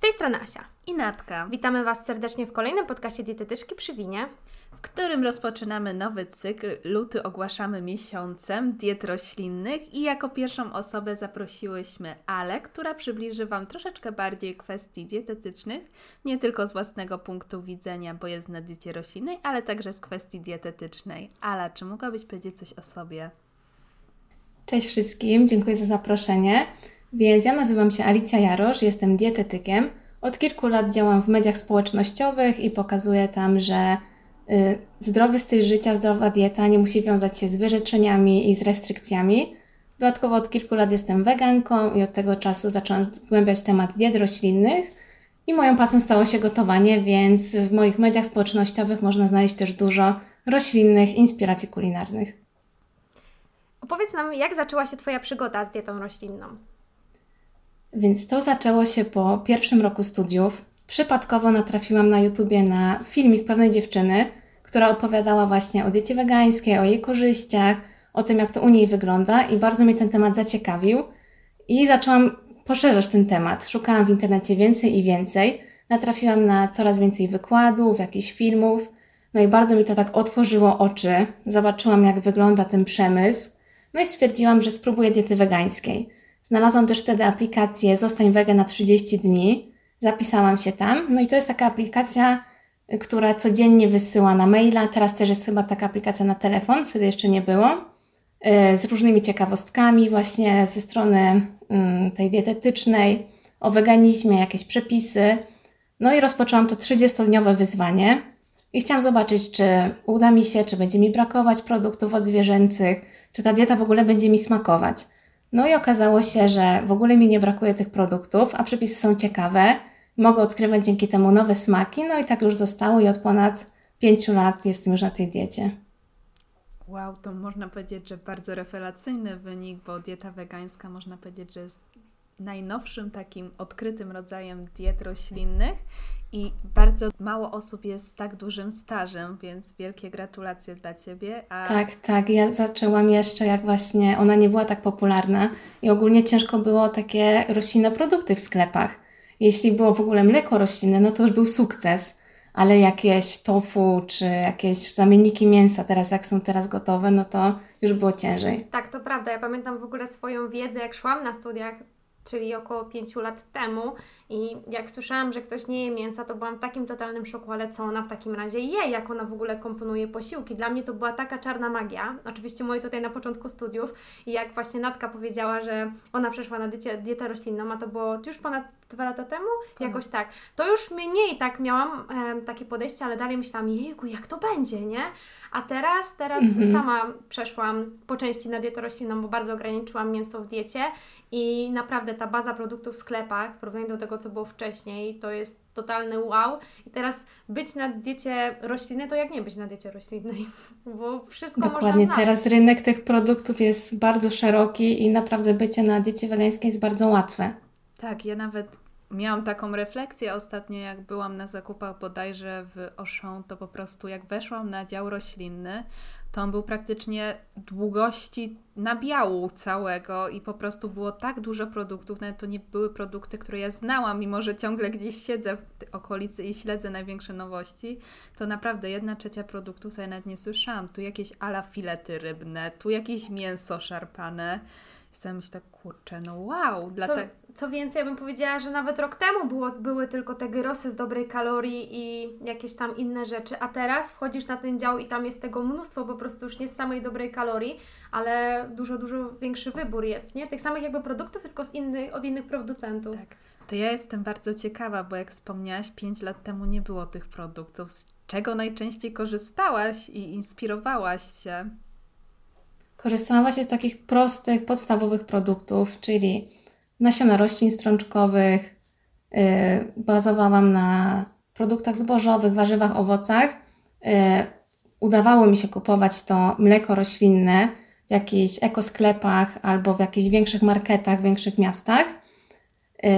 Z tej strony Asia. I Natka. Witamy Was serdecznie w kolejnym podcaście Dietetyczki przy Winie, w którym rozpoczynamy nowy cykl. Luty ogłaszamy miesiącem diet roślinnych i jako pierwszą osobę zaprosiłyśmy Ale, która przybliży Wam troszeczkę bardziej kwestii dietetycznych, nie tylko z własnego punktu widzenia, bo jest na diecie roślinnej, ale także z kwestii dietetycznej. Ala, czy mogłabyś powiedzieć coś o sobie? Cześć wszystkim, dziękuję za zaproszenie. Więc ja nazywam się Alicja Jarosz, jestem dietetykiem. Od kilku lat działam w mediach społecznościowych i pokazuję tam, że y, zdrowy styl życia, zdrowa dieta nie musi wiązać się z wyrzeczeniami i z restrykcjami. Dodatkowo od kilku lat jestem weganką i od tego czasu zaczęłam zgłębiać temat diet roślinnych. I moją pasją stało się gotowanie, więc w moich mediach społecznościowych można znaleźć też dużo roślinnych inspiracji kulinarnych. Opowiedz nam, jak zaczęła się Twoja przygoda z dietą roślinną? Więc to zaczęło się po pierwszym roku studiów. Przypadkowo natrafiłam na YouTubie na filmik pewnej dziewczyny, która opowiadała właśnie o diecie wegańskiej, o jej korzyściach, o tym, jak to u niej wygląda, i bardzo mnie ten temat zaciekawił. I zaczęłam poszerzać ten temat. Szukałam w internecie więcej i więcej. Natrafiłam na coraz więcej wykładów, jakichś filmów. No i bardzo mi to tak otworzyło oczy. Zobaczyłam, jak wygląda ten przemysł. No i stwierdziłam, że spróbuję diety wegańskiej. Znalazłam też wtedy aplikację Zostań Wege na 30 dni. Zapisałam się tam. No i to jest taka aplikacja, y, która codziennie wysyła na maila. Teraz też jest chyba taka aplikacja na telefon, wtedy jeszcze nie było. Y, z różnymi ciekawostkami, właśnie ze strony mm, tej dietetycznej, o weganizmie, jakieś przepisy. No i rozpoczęłam to 30-dniowe wyzwanie. I chciałam zobaczyć, czy uda mi się, czy będzie mi brakować produktów odzwierzęcych, czy ta dieta w ogóle będzie mi smakować. No i okazało się, że w ogóle mi nie brakuje tych produktów, a przepisy są ciekawe. Mogę odkrywać dzięki temu nowe smaki, no i tak już zostało i od ponad pięciu lat jestem już na tej diecie. Wow, to można powiedzieć, że bardzo rewelacyjny wynik, bo dieta wegańska można powiedzieć, że jest najnowszym takim odkrytym rodzajem diet roślinnych i bardzo mało osób jest z tak dużym stażem, więc wielkie gratulacje dla Ciebie. A... Tak, tak. Ja zaczęłam jeszcze, jak właśnie ona nie była tak popularna i ogólnie ciężko było takie roślinne produkty w sklepach. Jeśli było w ogóle mleko roślinne, no to już był sukces, ale jakieś tofu czy jakieś zamienniki mięsa, teraz jak są teraz gotowe, no to już było ciężej. Tak, to prawda. Ja pamiętam w ogóle swoją wiedzę, jak szłam na studiach czyli około 5 lat temu. I jak słyszałam, że ktoś nie je mięsa, to byłam w takim totalnym szoku, ale co ona w takim razie je, jak ona w ogóle komponuje posiłki. Dla mnie to była taka czarna magia. Oczywiście moje tutaj na początku studiów. I jak właśnie Natka powiedziała, że ona przeszła na dietę, roślinną, a to było już ponad dwa lata temu, jakoś tak. To już mniej tak miałam e, takie podejście, ale dalej myślałam, jejku, jak to będzie, nie? A teraz, teraz mhm. sama przeszłam po części na dietę roślinną, bo bardzo ograniczyłam mięso w diecie i naprawdę ta baza produktów w sklepach, w porównaniu do tego, co było wcześniej, to jest totalny wow. I teraz być na diecie roślinnej, to jak nie być na diecie roślinnej, bo wszystko Dokładnie, można teraz rynek tych produktów jest bardzo szeroki i naprawdę bycie na diecie wegańskiej jest bardzo łatwe. Tak, ja nawet miałam taką refleksję ostatnio, jak byłam na zakupach bodajże w Auchan, to po prostu jak weszłam na dział roślinny, to on był praktycznie długości nabiału całego i po prostu było tak dużo produktów, nawet to nie były produkty, które ja znałam, mimo że ciągle gdzieś siedzę w okolicy i śledzę największe nowości, to naprawdę jedna trzecia produktów ja nawet nie słyszałam. Tu jakieś ala filety rybne, tu jakieś mięso szarpane. Sobie myślę, kurczę, no wow. Dla co, te... co więcej, ja bym powiedziała, że nawet rok temu było, były tylko te gyrosy z dobrej kalorii i jakieś tam inne rzeczy, a teraz wchodzisz na ten dział i tam jest tego mnóstwo, po prostu już nie z samej dobrej kalorii, ale dużo, dużo większy wybór jest, nie? Tych samych jakby produktów, tylko z innych, od innych producentów. Tak. To ja jestem bardzo ciekawa, bo jak wspomniałaś, 5 lat temu nie było tych produktów. Z czego najczęściej korzystałaś i inspirowałaś się? Korzystałam właśnie z takich prostych, podstawowych produktów, czyli nasiona roślin strączkowych, yy, bazowałam na produktach zbożowych, warzywach, owocach. Yy, udawało mi się kupować to mleko roślinne w jakichś ekosklepach albo w jakichś większych marketach, większych miastach. Yy,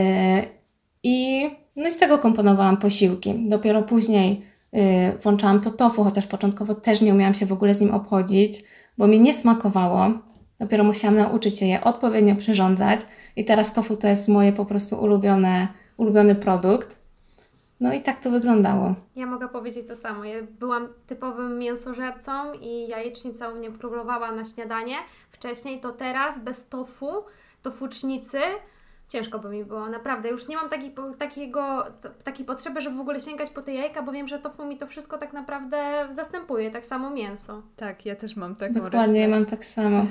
I, no i z tego komponowałam posiłki. Dopiero później yy, włączałam to tofu, chociaż początkowo też nie umiałam się w ogóle z nim obchodzić bo mi nie smakowało. Dopiero musiałam nauczyć się je odpowiednio przyrządzać i teraz tofu to jest moje po prostu ulubione ulubiony produkt. No i tak to wyglądało. Ja mogę powiedzieć to samo. Ja byłam typowym mięsożercą i jajecznica u mnie próbowała na śniadanie. Wcześniej to teraz bez tofu, tofucznicy, ciężko by mi było, naprawdę. Już nie mam takiej, takiego, takiej potrzeby, żeby w ogóle sięgać po te jajka, bo wiem, że tofu mi to wszystko tak naprawdę zastępuje, tak samo mięso. Tak, ja też mam taką Dokładnie, ja mam tak samo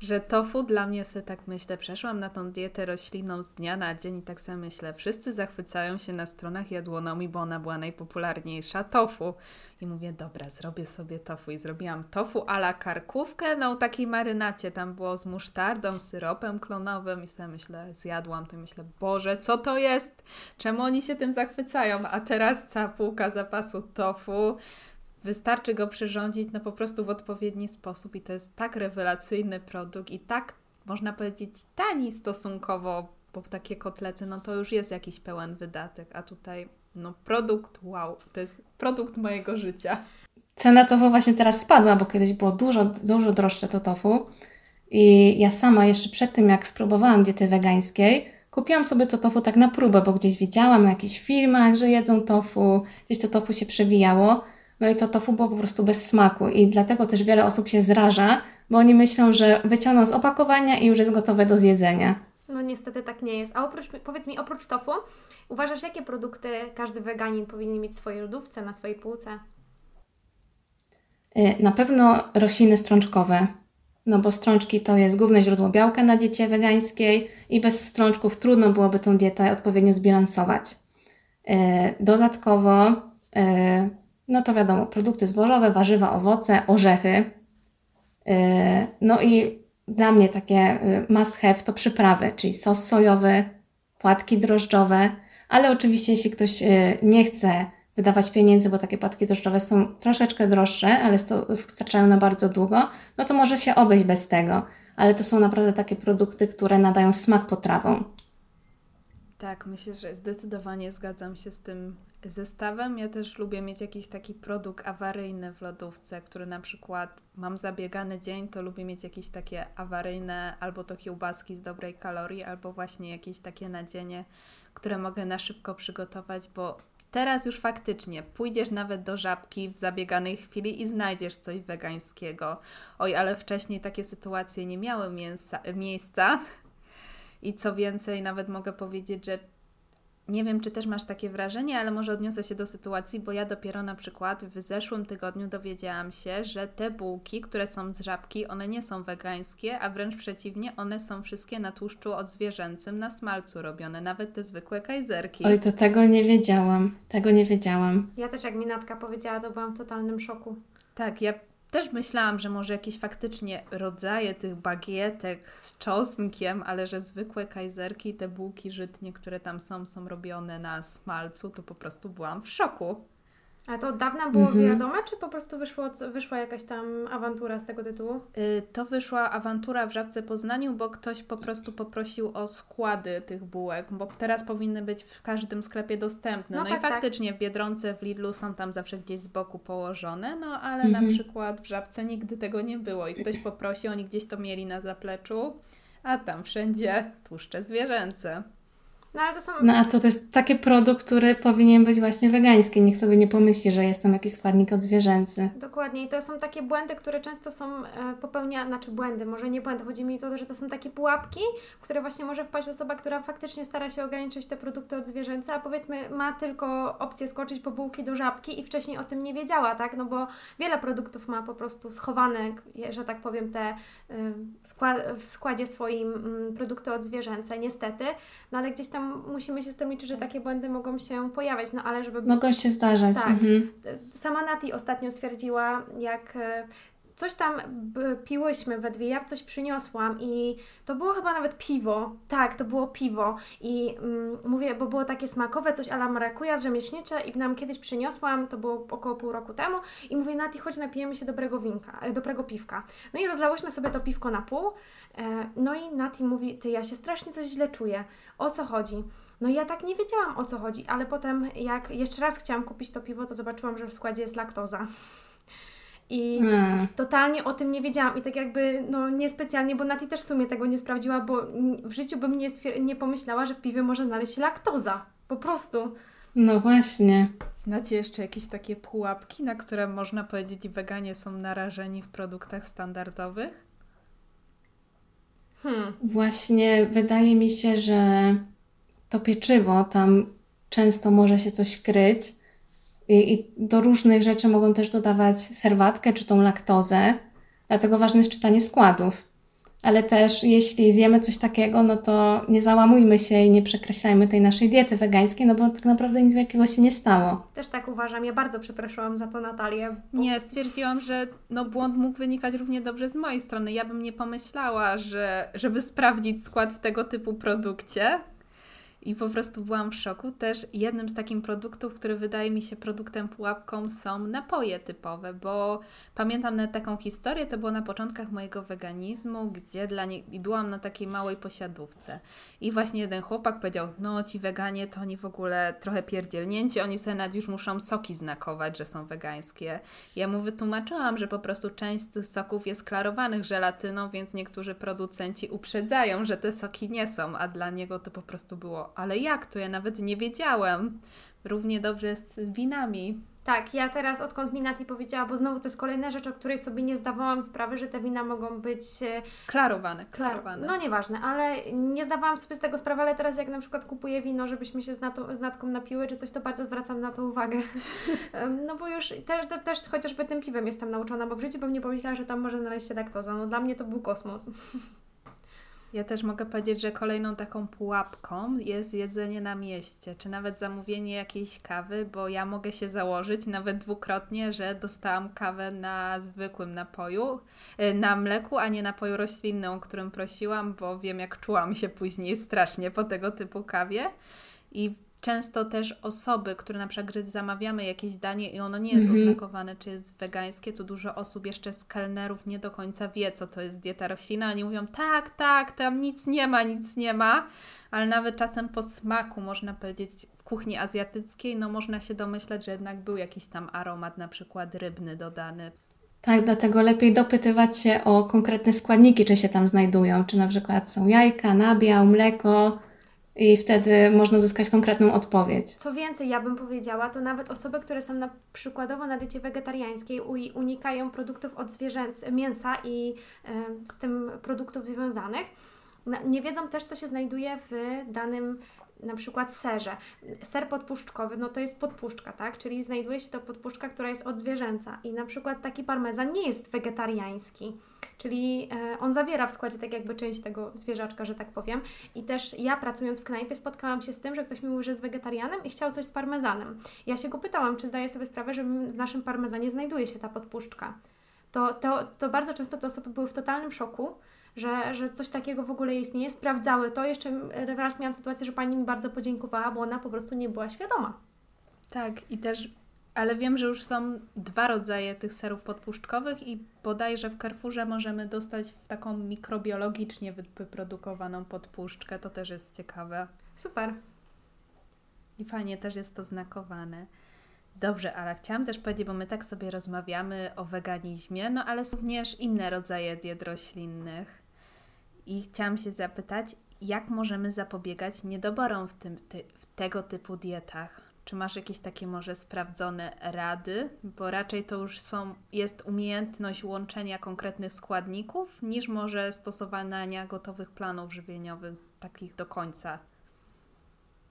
że tofu dla mnie sobie tak myślę, przeszłam na tą dietę roślinną z dnia na dzień i tak sobie myślę, wszyscy zachwycają się na stronach jadłonomii, bo ona była najpopularniejsza, tofu. I mówię, dobra, zrobię sobie tofu i zrobiłam tofu a la karkówkę, no takiej marynacie, tam było z musztardą, syropem klonowym i sobie myślę, zjadłam to i myślę, Boże, co to jest? Czemu oni się tym zachwycają? A teraz cała półka zapasu tofu, Wystarczy go przyrządzić no po prostu w odpowiedni sposób i to jest tak rewelacyjny produkt i tak można powiedzieć tani stosunkowo, bo takie kotlety no to już jest jakiś pełen wydatek, a tutaj no produkt wow, to jest produkt mojego życia. Cena tofu właśnie teraz spadła, bo kiedyś było dużo, dużo droższe to tofu i ja sama jeszcze przed tym jak spróbowałam diety wegańskiej, kupiłam sobie to tofu tak na próbę, bo gdzieś widziałam na jakichś filmach, że jedzą tofu, gdzieś to tofu się przewijało no i to tofu było po prostu bez smaku i dlatego też wiele osób się zraża, bo oni myślą, że wyciągną z opakowania i już jest gotowe do zjedzenia. No niestety tak nie jest. A oprócz, powiedz mi, oprócz tofu, uważasz, jakie produkty każdy weganin powinien mieć w swojej lodówce, na swojej półce? Y, na pewno rośliny strączkowe, no bo strączki to jest główne źródło białka na diecie wegańskiej i bez strączków trudno byłoby tą dietę odpowiednio zbilansować. Y, dodatkowo y, no to wiadomo, produkty zbożowe, warzywa, owoce, orzechy. Y, no i dla mnie takie y, must have to przyprawy, czyli sos sojowy, płatki drożdżowe, ale oczywiście jeśli ktoś y, nie chce wydawać pieniędzy, bo takie płatki drożdżowe są troszeczkę droższe, ale starczają na bardzo długo, no to może się obejść bez tego. Ale to są naprawdę takie produkty, które nadają smak potrawom. Tak, myślę, że zdecydowanie zgadzam się z tym zestawem. Ja też lubię mieć jakiś taki produkt awaryjny w lodówce, który na przykład mam zabiegany dzień, to lubię mieć jakieś takie awaryjne albo to kiełbaski z dobrej kalorii, albo właśnie jakieś takie nadzienie, które mogę na szybko przygotować, bo teraz już faktycznie pójdziesz nawet do żabki w zabieganej chwili i znajdziesz coś wegańskiego. Oj, ale wcześniej takie sytuacje nie miały mięsa, miejsca. I co więcej, nawet mogę powiedzieć, że nie wiem, czy też masz takie wrażenie, ale może odniosę się do sytuacji, bo ja dopiero na przykład w zeszłym tygodniu dowiedziałam się, że te bułki, które są z żabki, one nie są wegańskie, a wręcz przeciwnie, one są wszystkie na tłuszczu odzwierzęcym, na smalcu robione, nawet te zwykłe kajzerki. Oj, to tego nie wiedziałam. Tego nie wiedziałam. Ja też jak mi Natka powiedziała, to byłam w totalnym szoku. Tak, ja też myślałam, że może jakieś faktycznie rodzaje tych bagietek z czosnkiem, ale że zwykłe kajzerki, te bułki żytnie, które tam są, są robione na smalcu, to po prostu byłam w szoku. A to od dawna było mhm. wiadome, czy po prostu wyszło, wyszła jakaś tam awantura z tego tytułu? Yy, to wyszła awantura w Żabce Poznaniu, bo ktoś po prostu poprosił o składy tych bułek, bo teraz powinny być w każdym sklepie dostępne. No, no tak, i tak. faktycznie tak. w Biedronce, w Lidlu są tam zawsze gdzieś z boku położone, no ale mhm. na przykład w Żabce nigdy tego nie było i ktoś poprosi, oni gdzieś to mieli na zapleczu, a tam wszędzie tłuszcze zwierzęce. No ale to są... No a to, to jest taki produkt, który powinien być właśnie wegański. Niech sobie nie pomyśli, że jest tam jakiś składnik odzwierzęcy. Dokładnie. I to są takie błędy, które często są e, popełniane, znaczy błędy, może nie błędy. Chodzi mi o to, że to są takie pułapki, które właśnie może wpaść osoba, która faktycznie stara się ograniczyć te produkty odzwierzęce, a powiedzmy ma tylko opcję skoczyć po bułki do żabki i wcześniej o tym nie wiedziała, tak? No bo wiele produktów ma po prostu schowane, że tak powiem, te y, w składzie swoim mm, produkty odzwierzęce, niestety. No ale gdzieś tam tam musimy się z tym liczyć, że takie błędy mogą się pojawiać, no ale żeby... Mogą się zdarzać. Tak. Mhm. Sama Nati ostatnio stwierdziła, jak e, coś tam piłyśmy we dwie, ja coś przyniosłam i to było chyba nawet piwo. Tak, to było piwo. I mm, mówię, bo było takie smakowe, coś ala marakuja, rzemieślnicze i nam kiedyś przyniosłam, to było około pół roku temu i mówię, Nati, chodź napijemy się dobrego winka, e, dobrego piwka. No i rozlałyśmy sobie to piwko na pół, no i Nati mówi, ty, ja się strasznie coś źle czuję. O co chodzi? No i ja tak nie wiedziałam o co chodzi, ale potem jak jeszcze raz chciałam kupić to piwo, to zobaczyłam, że w składzie jest laktoza. I A. totalnie o tym nie wiedziałam i tak jakby, no niespecjalnie, bo Nati też w sumie tego nie sprawdziła, bo w życiu bym nie, nie pomyślała, że w piwie może znaleźć się laktoza. Po prostu. No właśnie. Znacie jeszcze jakieś takie pułapki, na które można powiedzieć weganie są narażeni w produktach standardowych? Hmm. Właśnie wydaje mi się, że to pieczywo tam często może się coś kryć i, i do różnych rzeczy mogą też dodawać serwatkę czy tą laktozę, dlatego ważne jest czytanie składów. Ale też jeśli zjemy coś takiego, no to nie załamujmy się i nie przekreślajmy tej naszej diety wegańskiej, no bo tak naprawdę nic wielkiego się nie stało. Też tak uważam. Ja bardzo przepraszałam za to Natalię. bo- Nie, stwierdziłam, że no błąd mógł wynikać równie dobrze z mojej strony. Ja bym nie pomyślała, że żeby sprawdzić skład w tego typu produkcie. I po prostu byłam w szoku. Też jednym z takich produktów, który wydaje mi się produktem pułapką, są napoje typowe, bo pamiętam nawet taką historię, to było na początkach mojego weganizmu, gdzie dla nie... i byłam na takiej małej posiadówce. I właśnie jeden chłopak powiedział, no ci weganie to oni w ogóle trochę pierdzielnięci, oni sobie już muszą soki znakować, że są wegańskie. Ja mu wytłumaczyłam, że po prostu część z tych soków jest klarowanych żelatyną, więc niektórzy producenci uprzedzają, że te soki nie są, a dla niego to po prostu było, ale jak to? Ja nawet nie wiedziałem. Równie dobrze jest z winami. Tak, ja teraz odkąd mi Nati powiedziała, bo znowu to jest kolejna rzecz, o której sobie nie zdawałam sprawy, że te wina mogą być e, Klarowane, Klar- klarowane. No nieważne, ale nie zdawałam sobie z tego sprawy, ale teraz jak na przykład kupuję wino, żebyśmy się z, natą, z Natką napiły czy coś, to bardzo zwracam na to uwagę. No bo już też, też, też chociażby tym piwem jestem nauczona, bo w życiu bym nie pomyślała, że tam może znaleźć się laktoza. No dla mnie to był kosmos. Ja też mogę powiedzieć, że kolejną taką pułapką jest jedzenie na mieście, czy nawet zamówienie jakiejś kawy, bo ja mogę się założyć nawet dwukrotnie, że dostałam kawę na zwykłym napoju, y, na mleku, a nie napoju roślinnym, o którym prosiłam, bo wiem jak czułam się później strasznie po tego typu kawie. I często też osoby, które na przykład gdy zamawiamy jakieś danie i ono nie jest Mhm. oznakowane, czy jest wegańskie, to dużo osób jeszcze z kelnerów nie do końca wie, co to jest dieta roślinna. Oni mówią, tak, tak, tam nic nie ma, nic nie ma, ale nawet czasem po smaku, można powiedzieć, w kuchni azjatyckiej, no można się domyśleć, że jednak był jakiś tam aromat, na przykład rybny dodany. Tak, dlatego lepiej dopytywać się o konkretne składniki, czy się tam znajdują, czy na przykład są jajka, nabiał, mleko i wtedy można uzyskać konkretną odpowiedź. Co więcej, ja bym powiedziała, to nawet osoby, które są na, przykładowo na diecie wegetariańskiej unikają produktów od zwierzęc, mięsa i em, z tym produktów związanych, nie wiedzą też, co się znajduje w danym na przykład serze. Ser podpuszczkowy, no to jest podpuszczka, tak? Czyli znajduje się to podpuszczka, która jest odzwierzęca i na przykład taki parmezan nie jest wegetariański. Czyli e, on zawiera w składzie tak jakby część tego zwierzaczka, że tak powiem. I też ja pracując w knajpie spotkałam się z tym, że ktoś mi mówił, że jest wegetarianem i chciał coś z parmezanem. Ja się go pytałam, czy zdaje sobie sprawę, że w naszym parmezanie znajduje się ta podpuszczka. To, to, to bardzo często te osoby były w totalnym szoku, że, że coś takiego w ogóle istnieje. Sprawdzały to. Jeszcze raz miałam sytuację, że pani mi bardzo podziękowała, bo ona po prostu nie była świadoma. Tak, i też, ale wiem, że już są dwa rodzaje tych serów podpuszczkowych i bodajże w Carrefourze możemy dostać taką mikrobiologicznie wy- wyprodukowaną podpuszczkę, to też jest ciekawe. Super. I fajnie też jest to znakowane. Dobrze, ale chciałam też powiedzieć, bo my tak sobie rozmawiamy o weganizmie, no ale są również inne rodzaje diet roślinnych. I chciałam się zapytać, jak możemy zapobiegać niedoborom w, tym, ty, w tego typu dietach? Czy masz jakieś takie może sprawdzone rady? Bo raczej to już są, jest umiejętność łączenia konkretnych składników, niż może stosowania gotowych planów żywieniowych, takich do końca.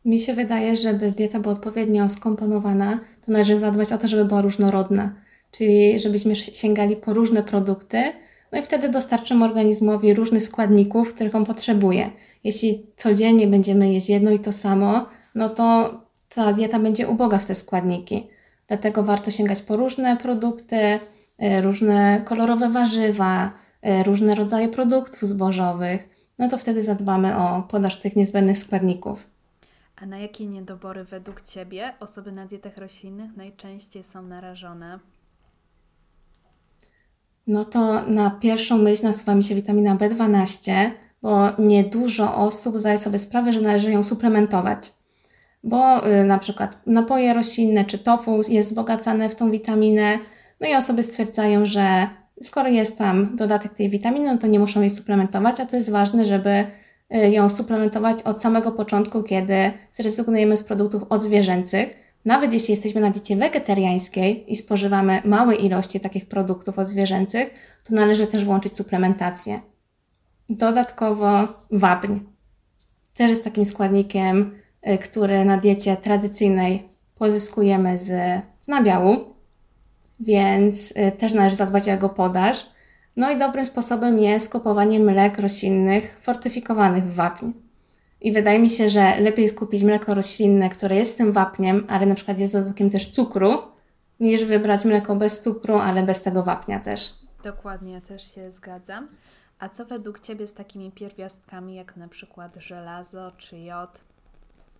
Mi się wydaje, żeby dieta była odpowiednio skomponowana, to należy zadbać o to, żeby była różnorodna. Czyli żebyśmy sięgali po różne produkty, no i wtedy dostarczymy organizmowi różnych składników, których on potrzebuje. Jeśli codziennie będziemy jeść jedno i to samo, no to ta dieta będzie uboga w te składniki. Dlatego warto sięgać po różne produkty, e, różne kolorowe warzywa, e, różne rodzaje produktów zbożowych. No to wtedy zadbamy o podaż tych niezbędnych składników. A na jakie niedobory według Ciebie osoby na dietach roślinnych najczęściej są narażone? No to na pierwszą myśl nasuwa mi się witamina B12, bo niedużo osób zdaje sobie sprawę, że należy ją suplementować. Bo y, na przykład napoje roślinne czy tofu jest wzbogacane w tą witaminę, No i osoby stwierdzają, że skoro jest tam dodatek tej witaminy, no to nie muszą jej suplementować, a to jest ważne, żeby y, ją suplementować od samego początku, kiedy zrezygnujemy z produktów odzwierzęcych. Nawet jeśli jesteśmy na diecie wegetariańskiej i spożywamy małe ilości takich produktów odzwierzęcych, to należy też włączyć suplementację. Dodatkowo wapń. Też jest takim składnikiem, y, który na diecie tradycyjnej pozyskujemy z, z nabiału, więc y, też należy zadbać o jego podaż. No i dobrym sposobem jest kupowanie mlek roślinnych fortyfikowanych w wapń. I wydaje mi się, że lepiej jest kupić mleko roślinne, które jest tym wapniem, ale na przykład jest dodatkiem też cukru, niż wybrać mleko bez cukru, ale bez tego wapnia też. Dokładnie, też się zgadzam. A co według Ciebie z takimi pierwiastkami, jak na przykład żelazo czy jod?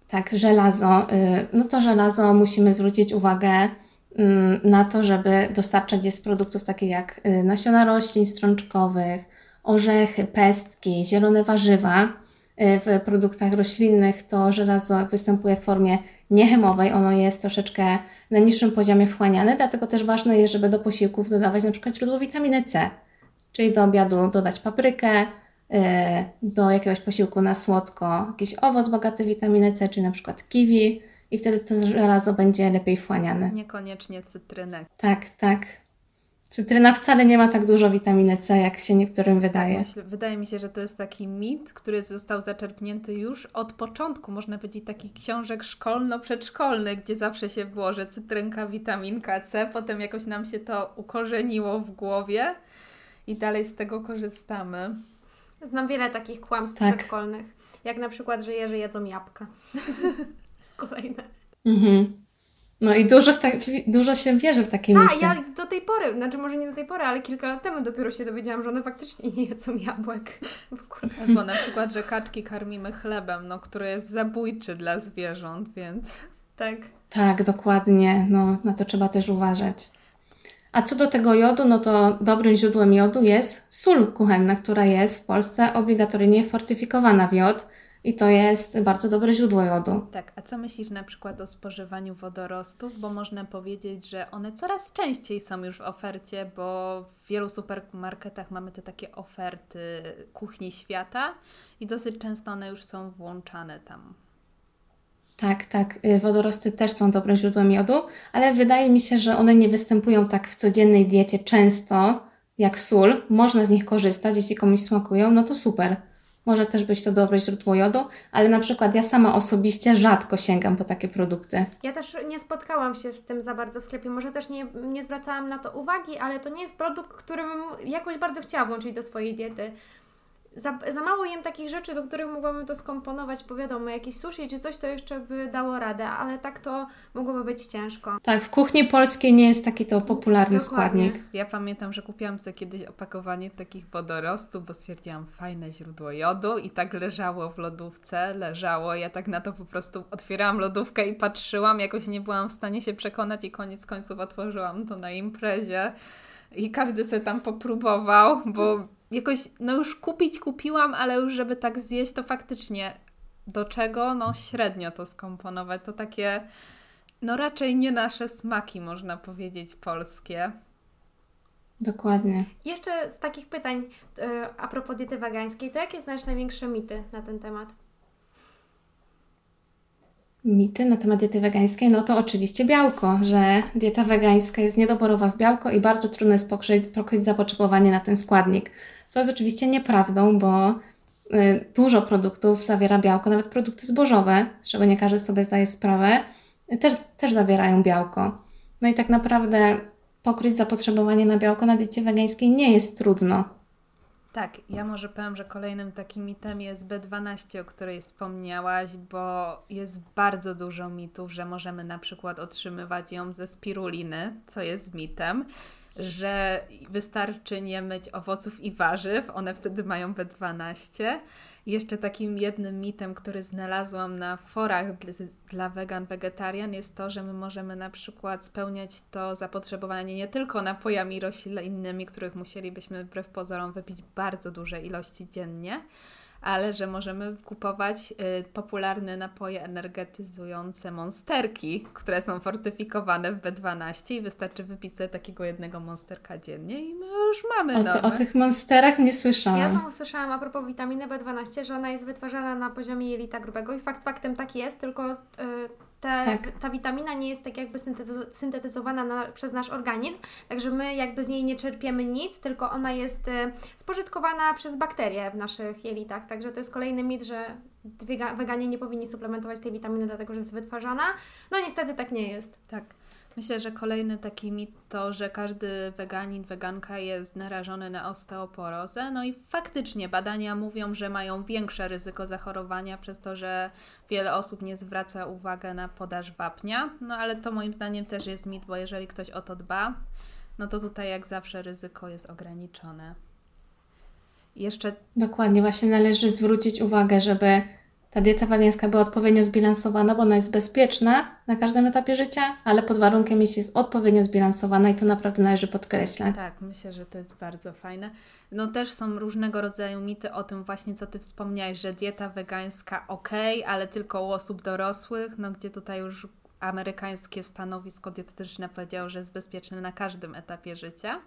Tak, żelazo. Y, no to żelazo musimy zwrócić uwagę mm, na to, żeby dostarczać je z produktów takich jak y, nasiona roślin strączkowych, orzechy, pestki, zielone warzywa. Y, w produktach roślinnych to żelazo występuje w formie niechemowej, ono jest troszeczkę na niższym poziomie wchłaniane, dlatego też ważne jest, żeby do posiłków dodawać na przykład źródło witaminy C, czyli do obiadu dodać paprykę, do jakiegoś posiłku na słodko jakiś owoc bogaty w witaminę C, czyli na przykład kiwi i wtedy to żelazo będzie lepiej wchłaniane. Niekoniecznie cytrynek. Tak, tak. Cytryna wcale nie ma tak dużo witaminy C, jak się niektórym wydaje. Wydaje mi się, że to jest taki mit, który został zaczerpnięty już od początku, można powiedzieć, takich książek szkolno-przedszkolnych, gdzie zawsze się było, że cytrynka, witaminka C, potem jakoś nam się to ukorzeniło w głowie i dalej z tego korzystamy. Znam wiele takich kłamstw tak. przedszkolnych. Jak na przykład, że jeże jedzą jabłka. jest kolejne. Mhm. No i dużo, ta, dużo się wierzy w takie Tak, ja do tej pory, znaczy może nie do tej pory, ale kilka lat temu dopiero się dowiedziałam, że one faktycznie nie jedzą jabłek. Albo na przykład, że kaczki karmimy chlebem, no, który jest zabójczy dla zwierząt, więc... Tak. Tak, dokładnie. No, na to trzeba też uważać. A co do tego jodu, no to dobrym źródłem jodu jest sól kuchenna, która jest w Polsce obligatoryjnie fortyfikowana w jod i to jest bardzo dobre źródło jodu. Tak, a co myślisz na przykład o spożywaniu wodorostów? Bo można powiedzieć, że one coraz częściej są już w ofercie, bo w wielu supermarketach mamy te takie oferty kuchni świata i dosyć często one już są włączane tam. Tak, tak. Y, wodorosty też są dobrym źródłem jodu, ale wydaje mi się, że one nie występują tak w codziennej diecie często jak sól. Można z nich korzystać, jeśli komuś smakują, no to super. Może też być to dobre źródło jodu, ale na przykład ja sama osobiście rzadko sięgam po takie produkty. Ja też nie spotkałam się z tym za bardzo w sklepie. Może też nie, nie zwracałam na to uwagi, ale to nie jest produkt, który bym jakoś bardzo chciała włączyć do swojej diety za, za mało jem takich rzeczy, do których mogłabym to skomponować, bo wiadomo, jakieś sushi czy coś to jeszcze by dało radę, ale tak to mogłoby być ciężko. Tak, w kuchni polskiej nie jest taki to popularny Dokładnie. składnik. Ja pamiętam, że kupiłam sobie kiedyś opakowanie takich wodorostów, bo stwierdziłam, fajne źródło jodu i tak leżało w lodówce, leżało, ja tak na to po prostu otwierałam lodówkę i patrzyłam, jakoś nie byłam w stanie się przekonać i koniec końców otworzyłam to na imprezie i każdy sobie tam popróbował, bo jakoś, no już kupić kupiłam, ale już żeby tak zjeść, to faktycznie do czego? No średnio to skomponować. To takie, no raczej nie nasze smaki, można powiedzieć, polskie. Dokładnie. Jeszcze z takich pytań yy, a propos diety wegańskiej, to jakie znasz największe mity na ten temat? Mity na temat diety wegańskiej, no to oczywiście białko, że dieta wegańska jest niedoborowa w białko i bardzo trudno jest pokryć, pokryć zapotrzebowanie na ten składnik co jest oczywiście nieprawdą, bo y, dużo produktów zawiera białko, nawet produkty zbożowe, z czego nie każdy sobie zdaje sprawę, też, też zawierają białko. No i tak naprawdę pokryć zapotrzebowanie na białko na diecie wegańskiej nie jest trudno. Tak, ja może powiem, że kolejnym takim mitem jest B12, o której wspomniałaś, bo jest bardzo dużo mitów, że możemy na przykład otrzymywać ją ze spiruliny, co jest mitem że wystarczy nie myć owoców i warzyw, one wtedy mają B12. Jeszcze takim jednym mitem, który znalazłam na forach dla wegan, wegetarian jest to, że my możemy na przykład spełniać to zapotrzebowanie nie tylko napojami roślinnymi, których musielibyśmy wbrew pozorom wypić bardzo duże ilości dziennie, ale że możemy kupować y, popularne napoje energetyzujące monsterki, które są fortyfikowane w B12 i wystarczy wypić sobie takiego jednego monsterka dziennie i my już mamy O, ty, o tych monsterach nie słyszałam. Ja znowu słyszałam a propos witaminy B12, że ona jest wytwarzana na poziomie jelita grubego i fakt faktem tak jest, tylko y, te, Tak. ta witamina nie jest tak jakby syntetyzo- syntetyzowana na, przez nasz organizm, także my jakby z niej nie czerpiemy nic, tylko ona jest y, spożytkowana przez bakterie w naszych jelitach, także to jest kolejny mit, że wega- weganie nie powinni suplementować tej witaminy, dlatego że jest wytwarzana. No niestety tak nie jest. Tak. Myślę, że kolejny taki mit to, że każdy weganin, weganka jest narażony na osteoporozę. No i faktycznie badania mówią, że mają większe ryzyko zachorowania przez to, że wiele osób nie zwraca uwagi na podaż wapnia. No ale to moim zdaniem też jest mit, bo jeżeli ktoś o to dba, no to tutaj jak zawsze ryzyko jest ograniczone. Jeszcze Dokładnie, właśnie należy zwrócić uwagę, żeby ta dieta wegańska była odpowiednio zbilansowana, bo ona jest bezpieczna na każdym etapie życia, ale pod warunkiem, jeśli jest odpowiednio zbilansowana i to naprawdę należy podkreślać. Tak, myślę, że to jest bardzo fajne. No też są różnego rodzaju mity o tym właśnie, co Ty wspomniałeś, że dieta wegańska ok, ale tylko u osób dorosłych, no gdzie tutaj już amerykańskie stanowisko dietetyczne powiedziało, że jest bezpieczne na każdym etapie życia.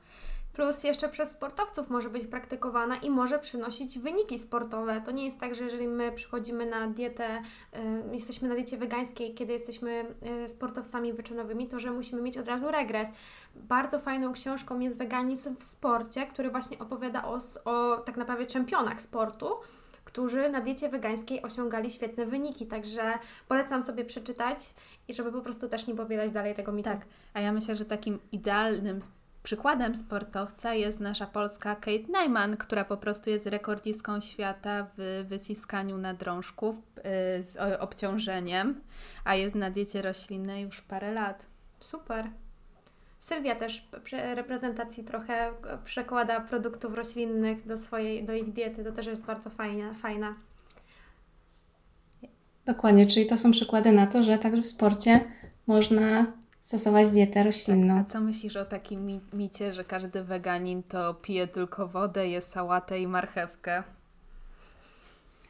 Plus jeszcze przez sportowców może być praktykowana i może przynosić wyniki sportowe. To nie jest tak, że jeżeli my przychodzimy na dietę, y, jesteśmy na diecie wegańskiej, kiedy jesteśmy y, sportowcami wyczynowymi, to że musimy mieć od razu regres. Bardzo fajną książką jest Weganizm w sporcie, który właśnie opowiada o, o tak naprawdę czempionach sportu, którzy na diecie wegańskiej osiągali świetne wyniki. Także polecam sobie przeczytać i żeby po prostu też nie powielać dalej tego mitu. Tak, a ja myślę, że takim idealnym przykładem sportowca jest nasza polska Kate Najman, która po prostu jest rekordzistką świata w wyciskaniu nadrążków yy, z obciążeniem, a jest na diecie roślinnej już parę lat. Super. Sylwia też przy reprezentacji trochę e, przekłada produktów roślinnych do swojej, do ich diety. To też jest bardzo fajne, fajna. Dokładnie, czyli to są przykłady na to, że także w sporcie można stosować dietę A roślinną. co myślisz o takim mi- micie, że każdy weganin to pije tylko wodę, je sałatę i marchewkę?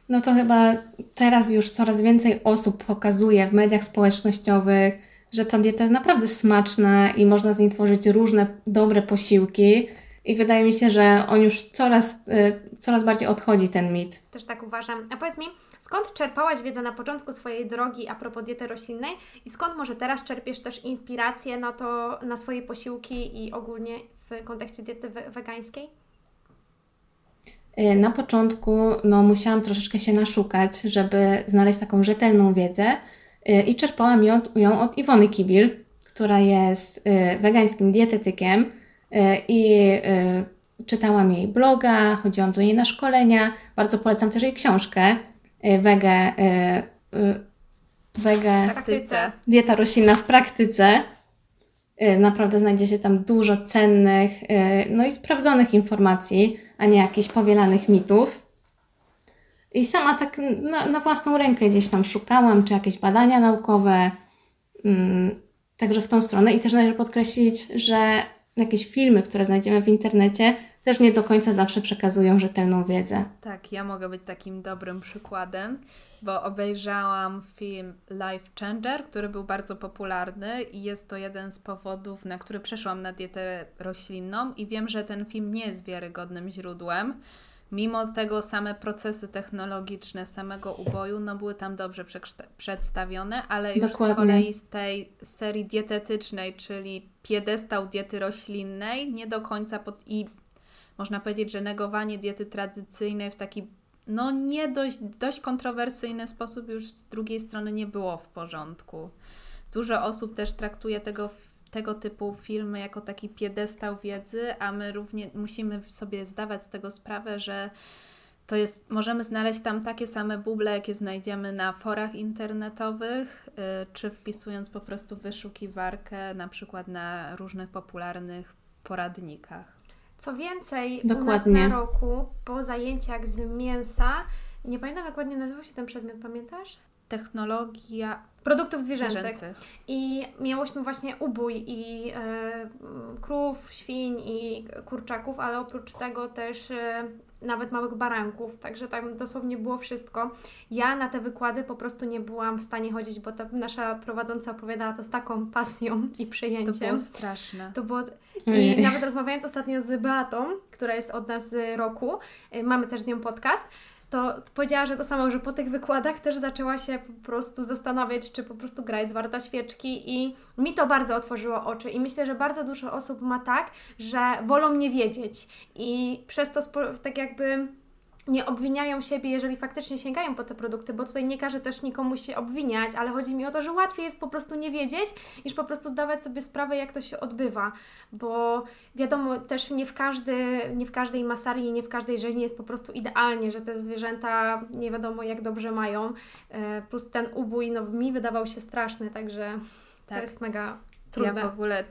No to chyba teraz już coraz więcej osób pokazuje w mediach społecznościowych, że ta dieta jest naprawdę smaczna i można z niej tworzyć różne dobre posiłki. I wydaje mi się, że on już coraz, y, coraz bardziej odchodzi ten mit. Też tak uważam. A powiedz mi, skąd czerpałaś wiedzę na początku swojej drogi a propos diety roślinnej i skąd może teraz czerpiesz też inspirację na to, na swoje posiłki i ogólnie w kontekście diety we- wegańskiej? Y, Na początku no, musiałam troszeczkę się naszukać, żeby znaleźć taką rzetelną wiedzę y, i czerpałam ją, ją od Iwony Kibil, która jest y, wegańskim dietetykiem i czytałam jej bloga, chodziłam do niej na szkolenia. Bardzo polecam też jej książkę Wege, y, y, Wege Praktyce. Dieta roślinna w praktyce. Y, Naprawdę znajdzie się tam dużo cennych, y, no i sprawdzonych informacji, a nie jakichś powielanych mitów. I sama tak na, na własną rękę gdzieś tam szukałam, czy jakieś badania naukowe, mm, także w tą stronę. I też należy podkreślić, że jakieś filmy, które znajdziemy w internecie, też nie do końca zawsze przekazują rzetelną wiedzę. Tak, ja mogę być takim dobrym przykładem, bo obejrzałam film Life Changer, który był bardzo popularny i jest to jeden z powodów, na który przeszłam na dietę roślinną i wiem, że ten film nie jest wiarygodnym źródłem. Mimo tego same procesy technologiczne samego uboju no, były tam dobrze przedstawione, ale już Dokładnie. z kolei z tej serii dietetycznej, czyli piedestał diety roślinnej, nie do końca pod... i można powiedzieć, że negowanie diety tradycyjnej w taki no nie dość, dość kontrowersyjny sposób już z drugiej strony nie było w porządku. Dużo osób też traktuje tego, tego typu filmy jako taki piedestał wiedzy, a my równie musimy sobie zdawać z tego sprawę, że to jest, możemy znaleźć tam takie same buble, jakie znajdziemy na forach internetowych, yy, czy wpisując po prostu wyszukiwarkę na przykład na różnych popularnych poradnikach. Co więcej, Dokładnie. u nas na roku po zajęciach z mięsa, nie pamiętam jak ładnie nazywał się ten przedmiot, pamiętasz? Technologia, produktów zwierzęcych. Zwierzęcych. I miałyśmy właśnie ubój i e, krów, świń i kurczaków, ale oprócz tego też e, nawet małych baranków, także tam dosłownie było wszystko. Ja na te wykłady po prostu nie byłam w stanie chodzić, bo ta nasza prowadząca opowiadała to z taką pasją i To przejęciem. było straszne. To było... I nawet rozmawiając ostatnio z Beatą, która jest od nas z roku, y, mamy też z nią podcast, to powiedziała, że to samo, że po tych wykładach też zaczęła się po prostu zastanawiać, czy po prostu gra jest warta świeczki i mi to bardzo otworzyło oczy i myślę, że bardzo dużo osób ma tak, że wolą nie wiedzieć i przez to tak jakby nie obwiniają siebie, jeżeli faktycznie sięgają po te produkty, bo tutaj nie każę też nikomu się obwiniać, ale chodzi mi o to, że łatwiej jest po prostu nie wiedzieć, niż po prostu zdawać sobie sprawę, jak to się odbywa, bo wiadomo, też nie w, każdy, nie w każdej masarii, nie w każdej rzeźni jest po prostu idealnie, że te zwierzęta nie wiadomo jak dobrze mają, e, plus ten ubój, no mi wydawał się straszny, także to Tak. jest mega Ja trudne. w ogóle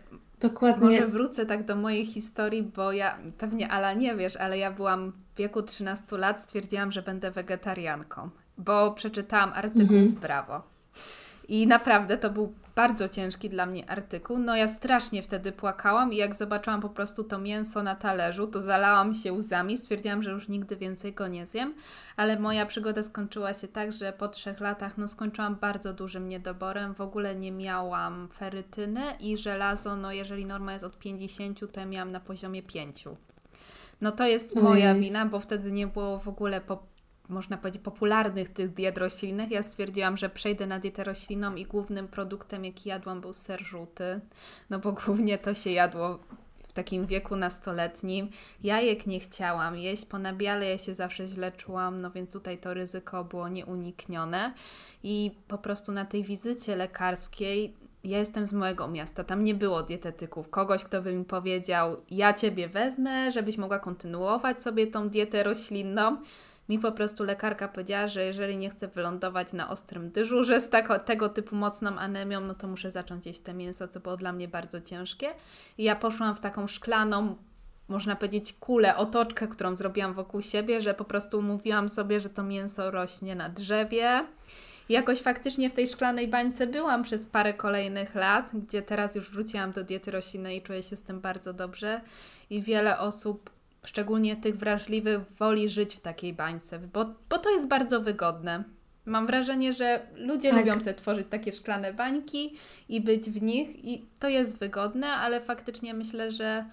Dokładnie. Może wrócę tak do mojej historii, bo ja pewnie Ala nie wiesz, ale ja byłam w wieku 13 lat, stwierdziłam, że będę wegetarianką, bo przeczytałam artykuł Mhm. w Brawo. I naprawdę to był bardzo ciężki dla mnie artykuł. No ja strasznie wtedy płakałam i jak zobaczyłam po prostu to mięso na talerzu, to zalałam się łzami, stwierdziłam, że już nigdy więcej go nie zjem, ale moja przygoda skończyła się tak, że po trzech latach no skończyłam bardzo dużym niedoborem, w ogóle nie miałam ferytyny i żelazo, no jeżeli norma jest od 50, to ja miałam na poziomie 5. No to jest moja Ojej. wina, bo wtedy nie było w ogóle po, można powiedzieć popularnych tych diet roślinnych. Ja stwierdziłam, że przejdę na dietę roślinną i głównym produktem, jaki jadłam, był ser żółty. No bo głównie to się jadło w takim wieku nastoletnim. Jajek nie chciałam jeść, po nabiale ja się zawsze źle czułam, no więc tutaj to ryzyko było nieuniknione. I po prostu na tej wizycie lekarskiej ja jestem z małego miasta, tam nie było dietetyków, kogoś, kto by mi powiedział, ja Ciebie wezmę, żebyś mogła kontynuować sobie tą dietę roślinną. Mi po prostu lekarka powiedziała, że jeżeli nie chcę wylądować na ostrym dyżurze z tako, tego typu mocną anemią, no to muszę zacząć jeść te mięso, co było dla mnie bardzo ciężkie. I ja poszłam w taką szklaną, można powiedzieć, kulę, otoczkę, którą zrobiłam wokół siebie, że po prostu mówiłam sobie, że to mięso rośnie na drzewie. I Jakoś faktycznie w tej szklanej bańce byłam przez parę kolejnych lat, gdzie teraz już wróciłam do diety roślinnej i czuję się z tym bardzo dobrze. I wiele osób, szczególnie tych wrażliwych, woli żyć w takiej bańce, bo, bo to jest bardzo wygodne. Mam wrażenie, że ludzie Tak. lubią sobie tworzyć takie szklane bańki i być w nich, i to jest wygodne, ale faktycznie myślę, że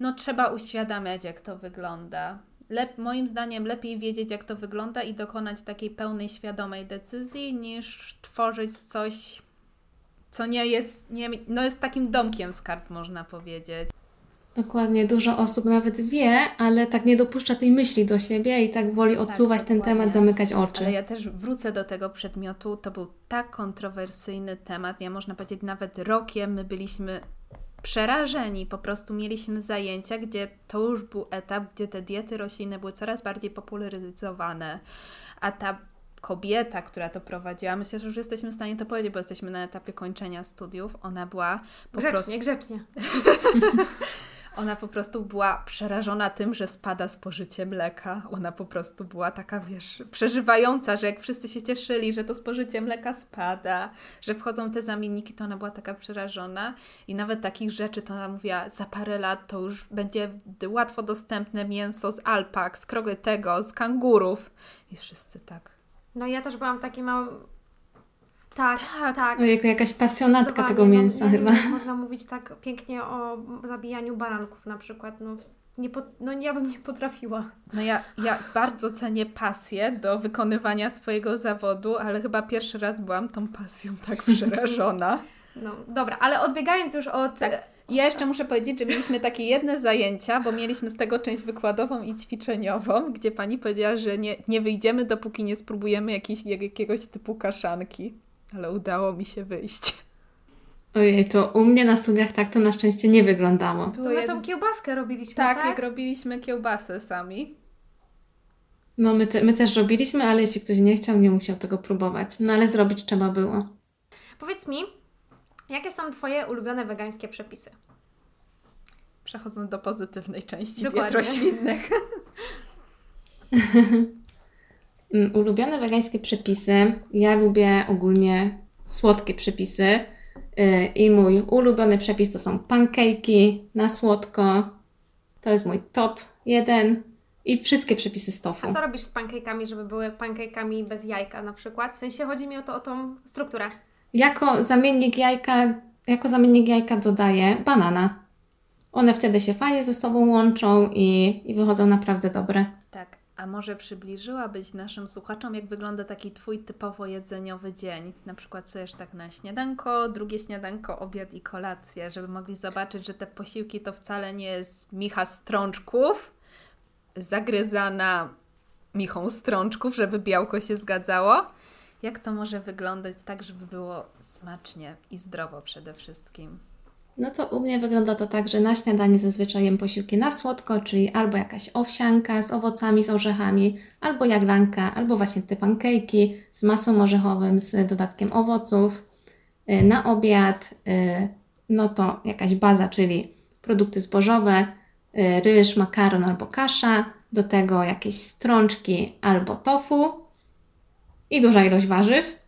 no, trzeba uświadamiać, jak to wygląda. Lep, moim zdaniem lepiej wiedzieć, jak to wygląda i dokonać takiej pełnej, świadomej decyzji, niż tworzyć coś, co nie jest, nie, no jest takim domkiem z kart, można powiedzieć. Dokładnie, dużo osób nawet wie, ale tak nie dopuszcza tej myśli do siebie i tak woli odsuwać ten dokładnie. temat, zamykać oczy. Ale ja też wrócę do tego przedmiotu. To był tak kontrowersyjny temat. Ja można powiedzieć, nawet rokiem my byliśmy przerażeni. Po prostu mieliśmy zajęcia, gdzie to już był etap, gdzie te diety roślinne były coraz bardziej popularyzowane. A ta kobieta, która to prowadziła, myślę, że już jesteśmy w stanie to powiedzieć, bo jesteśmy na etapie kończenia studiów. Ona była po prostu Grzecznie, grzecznie. ona po prostu była przerażona tym, że spada spożycie mleka. Ona po prostu była taka, wiesz, przeżywająca, że jak wszyscy się cieszyli, że to spożycie mleka spada, że wchodzą te zamienniki, to ona była taka przerażona. I nawet takich rzeczy to ona mówiła, za parę lat to już będzie łatwo dostępne mięso z alpak, z krogetego, z kangurów. I wszyscy tak. No ja też byłam taki mały... Tak, tak. tak. Ojejku, jakaś pasjonatka tego mięsa no, nie chyba. Można mówić tak pięknie o zabijaniu baranków na przykład. No, nie po, no ja bym nie potrafiła. No ja, ja bardzo cenię pasję do wykonywania swojego zawodu, ale chyba pierwszy raz byłam tą pasją tak przerażona. No dobra, ale odbiegając już od... Tak. Ja jeszcze muszę powiedzieć, że mieliśmy takie jedne zajęcia, bo mieliśmy z tego część wykładową i ćwiczeniową, gdzie pani powiedziała, że nie, nie wyjdziemy, dopóki nie spróbujemy jakiś, jak, jakiegoś typu kaszanki. Ale udało mi się wyjść. Ojej, to u mnie na studiach tak to na szczęście nie wyglądało. To my tą kiełbaskę robiliśmy, tak, tak? jak robiliśmy kiełbasę sami. No my, te, my też robiliśmy, ale jeśli ktoś nie chciał, nie musiał tego próbować. No ale zrobić trzeba było. Powiedz mi, jakie są Twoje ulubione wegańskie przepisy? Przechodząc do pozytywnej części diet Dokładnie. roślinnych. Ulubione wegańskie przepisy. Ja lubię ogólnie słodkie przepisy. Y, I mój ulubiony przepis to są pancake'i na słodko. To jest mój top jeden. I wszystkie przepisy z tofu. A co robisz z pancake'ami, żeby były pancake'ami bez jajka na przykład? W sensie chodzi mi o, to, o tą strukturę. Jako zamiennik jajka, jako zamiennik jajka dodaję banana. One wtedy się fajnie ze sobą łączą i, i wychodzą naprawdę dobre. A może przybliżyłabyś naszym słuchaczom, jak wygląda taki Twój typowo jedzeniowy dzień? Na przykład co jesz tak na śniadanko, drugie śniadanko, obiad i kolację, żeby mogli zobaczyć, że te posiłki to wcale nie jest micha strączków, zagryzana michą strączków, żeby białko się zgadzało. Jak to może wyglądać tak, żeby było smacznie i zdrowo przede wszystkim? No to u mnie wygląda to tak, że na śniadanie zazwyczaj jem posiłki na słodko, czyli albo jakaś owsianka z owocami, z orzechami, albo jaglanka, albo właśnie te pancake'i z masłem orzechowym, z dodatkiem owoców. Y, Na obiad, y, no to jakaś baza, czyli produkty zbożowe, y, ryż, makaron albo kasza, do tego jakieś strączki albo tofu i duża ilość warzyw.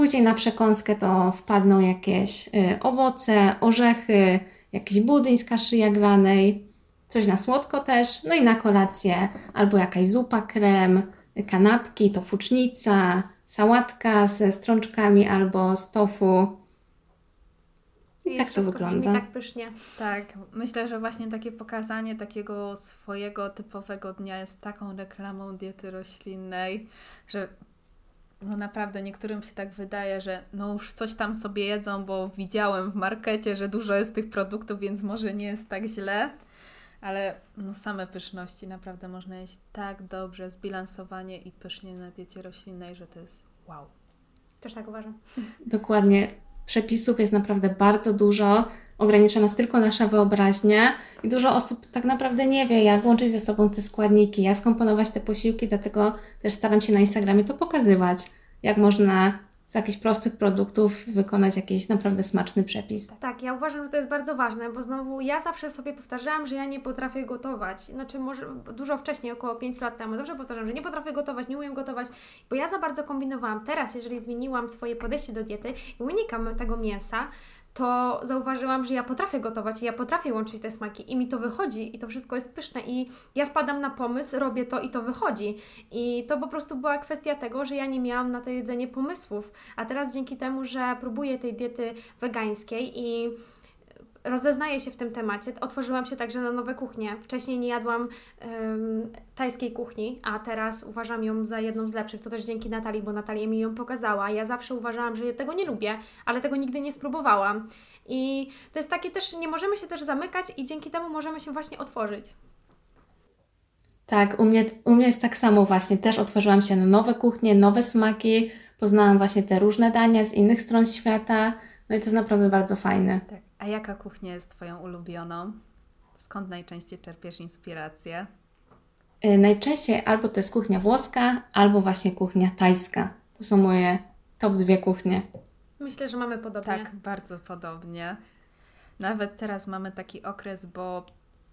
Później na przekąskę to wpadną jakieś y, owoce, orzechy, jakiś budyń z kaszy jaglanej, coś na słodko też, no i na kolację albo jakaś zupa krem, kanapki, tofucznica, sałatka ze strączkami albo z tofu. I, tak to wygląda. tak pysznie. Tak, myślę, że właśnie takie pokazanie takiego swojego typowego dnia jest taką reklamą diety roślinnej, że no naprawdę niektórym się tak wydaje, że no już coś tam sobie jedzą, bo widziałem w markecie, że dużo jest tych produktów, więc może nie jest tak źle. Ale no same pyszności naprawdę można jeść tak dobrze, zbilansowanie i pysznie na diecie roślinnej, że to jest wow. Też tak uważam. Dokładnie. Przepisów jest naprawdę bardzo dużo. Ogranicza nas tylko nasza wyobraźnia i dużo osób tak naprawdę nie wie, jak łączyć ze sobą te składniki, jak skomponować te posiłki, dlatego też staram się na Instagramie to pokazywać, jak można z jakichś prostych produktów wykonać jakiś naprawdę smaczny przepis. Tak, ja uważam, że to jest bardzo ważne, bo znowu ja zawsze sobie powtarzałam, że ja nie potrafię gotować. Znaczy, może dużo wcześniej, około 5 lat temu, dobrze powtarzam, że nie potrafię gotować, nie umiem gotować, bo ja za bardzo kombinowałam. Teraz, jeżeli zmieniłam swoje podejście do diety i unikam tego mięsa, to zauważyłam, że ja potrafię gotować i ja potrafię łączyć te smaki i mi to wychodzi i to wszystko jest pyszne i ja wpadam na pomysł, robię to i to wychodzi. I to po prostu była kwestia tego, że ja nie miałam na to jedzenie pomysłów, a teraz dzięki temu, że próbuję tej diety wegańskiej i rozeznaję się w tym temacie. Otworzyłam się także na nowe kuchnie. Wcześniej nie jadłam tajskiej kuchni, a teraz uważam ją za jedną z lepszych. To też dzięki Natalii, bo Natalia mi ją pokazała. Ja zawsze uważałam, że tego nie lubię, ale tego nigdy nie spróbowałam. I to jest takie też, nie możemy się też zamykać i dzięki temu możemy się właśnie otworzyć. Tak, u mnie, u mnie jest tak samo właśnie. Też otworzyłam się na nowe kuchnie, nowe smaki, poznałam właśnie te różne dania z innych stron świata. No i to jest naprawdę bardzo fajne. Tak. A jaka kuchnia jest Twoją ulubioną? Skąd najczęściej czerpiesz inspirację? Y, Najczęściej albo to jest kuchnia włoska, albo właśnie kuchnia tajska. To są moje top dwie kuchnie. Myślę, że mamy podobnie. Tak, bardzo podobnie. Nawet teraz mamy taki okres, bo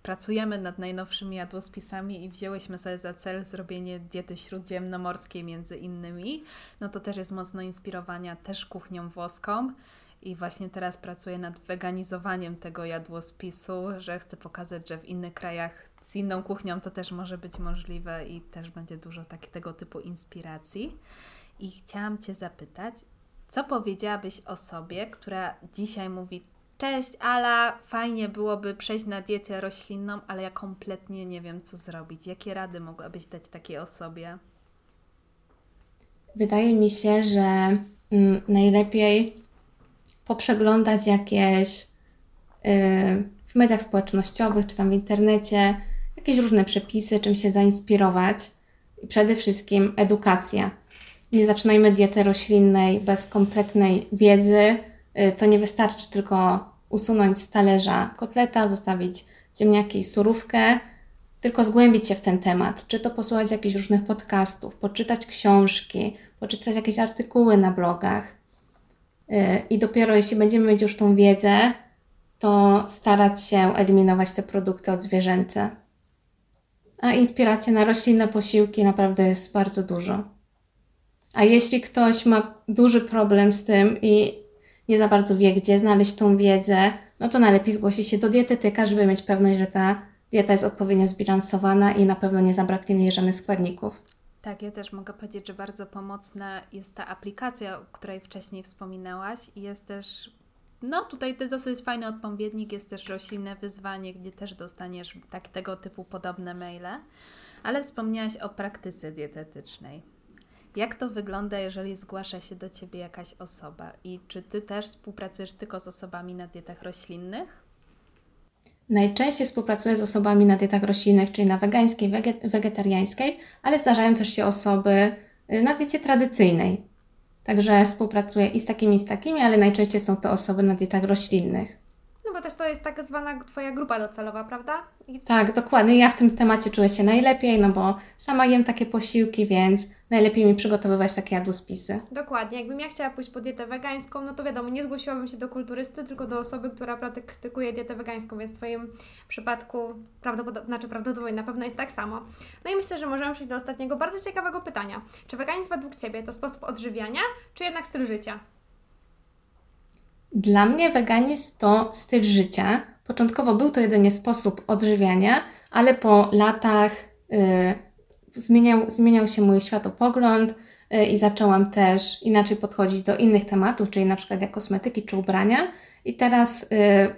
pracujemy nad najnowszymi jadłospisami i wzięłyśmy sobie za cel zrobienie diety śródziemnomorskiej między innymi. No to też jest mocno inspirowania też kuchnią włoską. I właśnie teraz pracuję nad weganizowaniem tego jadłospisu, że chcę pokazać, że w innych krajach z inną kuchnią to też może być możliwe i też będzie dużo taki, tego typu inspiracji. I chciałam Cię zapytać, co powiedziałabyś osobie, która dzisiaj mówi: Cześć, Ala, fajnie byłoby przejść na dietę roślinną, ale ja kompletnie nie wiem, co zrobić. Jakie rady mogłabyś dać takiej osobie? Wydaje mi się, że mm, najlepiej poprzeglądać jakieś y, w mediach społecznościowych czy tam w internecie jakieś różne przepisy, czym się zainspirować i przede wszystkim edukacja. Nie zaczynajmy diety roślinnej bez kompletnej wiedzy. Y, To nie wystarczy tylko usunąć z talerza kotleta, zostawić ziemniaki i surówkę, tylko zgłębić się w ten temat, czy to posłuchać jakichś różnych podcastów, poczytać książki, poczytać jakieś artykuły na blogach. Yy, I dopiero jeśli będziemy mieć już tą wiedzę, to starać się eliminować te produkty odzwierzęce. A inspiracji na roślinne posiłki naprawdę jest bardzo dużo. A jeśli ktoś ma duży problem z tym i nie za bardzo wie, gdzie znaleźć tą wiedzę, no to najlepiej zgłosić się do dietetyka, żeby mieć pewność, że ta dieta jest odpowiednio zbilansowana i na pewno nie zabraknie w niej żadnych składników. Tak, ja też mogę powiedzieć, że bardzo pomocna jest ta aplikacja, o której wcześniej wspominałaś jest też, no tutaj dosyć fajny odpowiednik, jest też roślinne wyzwanie, gdzie też dostaniesz tak, tego typu podobne maile, ale wspomniałaś o praktyce dietetycznej. Jak to wygląda, jeżeli zgłasza się do Ciebie jakaś osoba i czy Ty też współpracujesz tylko z osobami na dietach roślinnych? Najczęściej współpracuję z osobami na dietach roślinnych, czyli na wegańskiej, wegetariańskiej, ale zdarzają też się osoby y, na diecie tradycyjnej. Także współpracuję i z takimi, i z takimi, ale najczęściej są to osoby na dietach roślinnych. Bo też to jest tak zwana Twoja grupa docelowa, prawda? I... Tak, dokładnie. Ja w tym temacie czuję się najlepiej, no bo sama jem takie posiłki, więc najlepiej mi przygotowywać takie jadłospisy. Dokładnie. Jakbym ja chciała pójść po dietę wegańską, no to wiadomo, nie zgłosiłabym się do kulturysty, tylko do osoby, która praktykuje dietę wegańską, więc w Twoim przypadku prawdopodobnie, znaczy prawdopodobnie na pewno jest tak samo. No i myślę, że możemy przejść do ostatniego bardzo ciekawego pytania. Czy weganizm według Ciebie to sposób odżywiania, czy jednak styl życia? Dla mnie weganizm to styl życia. Początkowo był to jedynie sposób odżywiania, ale po latach y, zmieniał, zmieniał się mój światopogląd y, i zaczęłam też inaczej podchodzić do innych tematów, czyli na przykład jak kosmetyki czy ubrania. I teraz y,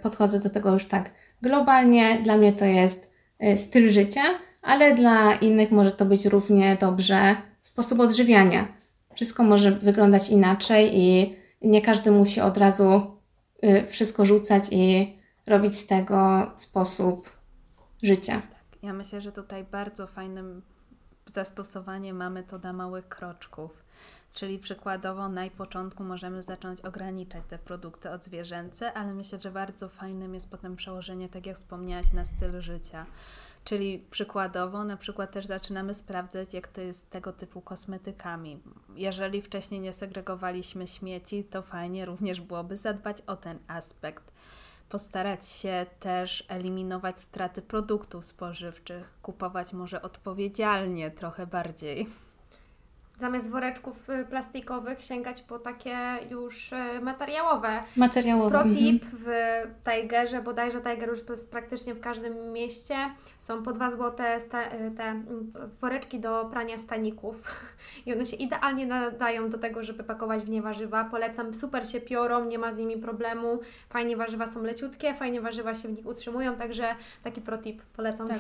podchodzę do tego już tak globalnie. Dla mnie to jest styl życia, ale dla innych może to być równie dobrze sposób odżywiania. Wszystko może wyglądać inaczej i nie każdy musi od razu y, wszystko rzucać i robić z tego sposób życia. Tak, ja myślę, że tutaj bardzo fajnym zastosowaniem mamy to na małych kroczków. Czyli przykładowo na początku możemy zacząć ograniczać te produkty odzwierzęce, ale myślę, że bardzo fajnym jest potem przełożenie, tak jak wspomniałaś, na styl życia. Czyli przykładowo na przykład też zaczynamy sprawdzać, jak to jest z tego typu kosmetykami. Jeżeli wcześniej nie segregowaliśmy śmieci, to fajnie również byłoby zadbać o ten aspekt. Postarać się też eliminować straty produktów spożywczych, kupować może odpowiedzialnie trochę bardziej zamiast woreczków y, plastikowych sięgać po takie już y, materiałowe. Materiałowe. Protip mhm. w Tigerze, bodajże Tiger już jest praktycznie w każdym mieście. Są po 2 złote y, te mm, woreczki do prania staników i one się idealnie nadają do tego, żeby pakować w nie warzywa. Polecam, super się piorą, nie ma z nimi problemu. Fajnie warzywa są leciutkie, fajnie warzywa się w nich utrzymują, także taki protip polecam. Tak.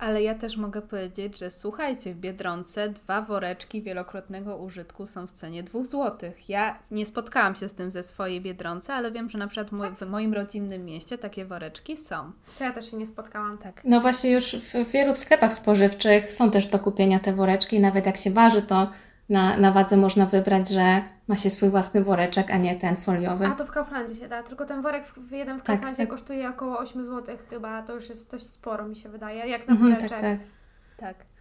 Ale ja też mogę powiedzieć, że słuchajcie, w Biedronce dwa woreczki wielokrotnego użytku są w cenie 2 zł. Ja nie spotkałam się z tym ze swojej Biedronce, ale wiem, że na przykład w moim rodzinnym mieście takie woreczki są. To ja też się nie spotkałam. Tak. No właśnie już w wielu sklepach spożywczych są też do kupienia te woreczki. Nawet jak się waży, to na, na wadze można wybrać, że ma się swój własny woreczek, a nie ten foliowy. A to w Kauflandzie się da, tylko ten worek w, jeden w tak, Kauflandzie tak. kosztuje około 8 zł chyba, to już jest dość sporo mi się wydaje, jak na mhm, woreczek. Tak, tak. tak.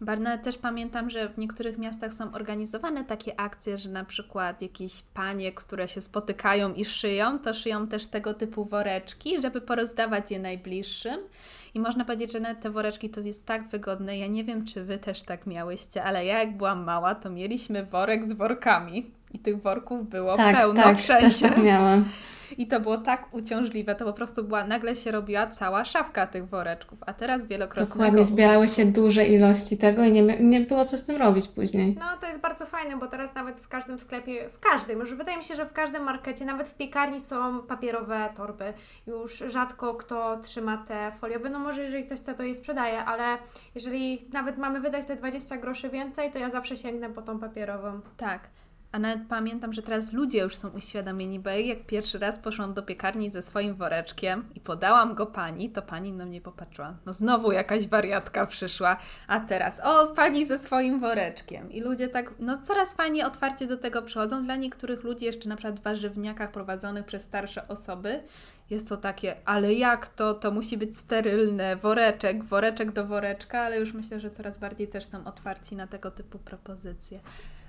Barna, też pamiętam, że w niektórych miastach są organizowane takie akcje, że na przykład jakieś panie, które się spotykają i szyją, to szyją też tego typu woreczki, żeby porozdawać je najbliższym. I można powiedzieć, że te woreczki to jest tak wygodne. Ja nie wiem, czy Wy też tak miałyście, ale ja jak byłam mała, to mieliśmy worek z workami. I tych worków było tak, pełno tak, wszędzie. Też tak miałam. I to było tak uciążliwe, to po prostu była, nagle się robiła cała szafka tych woreczków, a teraz wielokrotnie. Dokładnie, zbierały się duże ilości tego i nie, nie było co z tym robić później. No to jest bardzo fajne, bo teraz nawet w każdym sklepie, w każdym, już wydaje mi się, że w każdym markecie, nawet w piekarni są papierowe torby. Już rzadko kto trzyma te foliowe, no może jeżeli ktoś chce, to je sprzedaje, ale jeżeli nawet mamy wydać te 20 groszy więcej, to ja zawsze sięgnę po tą papierową. Tak. A nawet pamiętam, że teraz ludzie już są uświadomieni, bo jak pierwszy raz poszłam do piekarni ze swoim woreczkiem i podałam go pani, to pani na mnie popatrzyła. No znowu jakaś wariatka przyszła, a teraz o, pani ze swoim woreczkiem. I ludzie tak, no coraz fajniej otwarcie do tego przychodzą. Dla niektórych ludzi jeszcze na przykład w warzywniakach prowadzonych przez starsze osoby jest to takie, ale jak to, to musi być sterylne, woreczek, woreczek do woreczka, ale już myślę, że coraz bardziej też są otwarci na tego typu propozycje.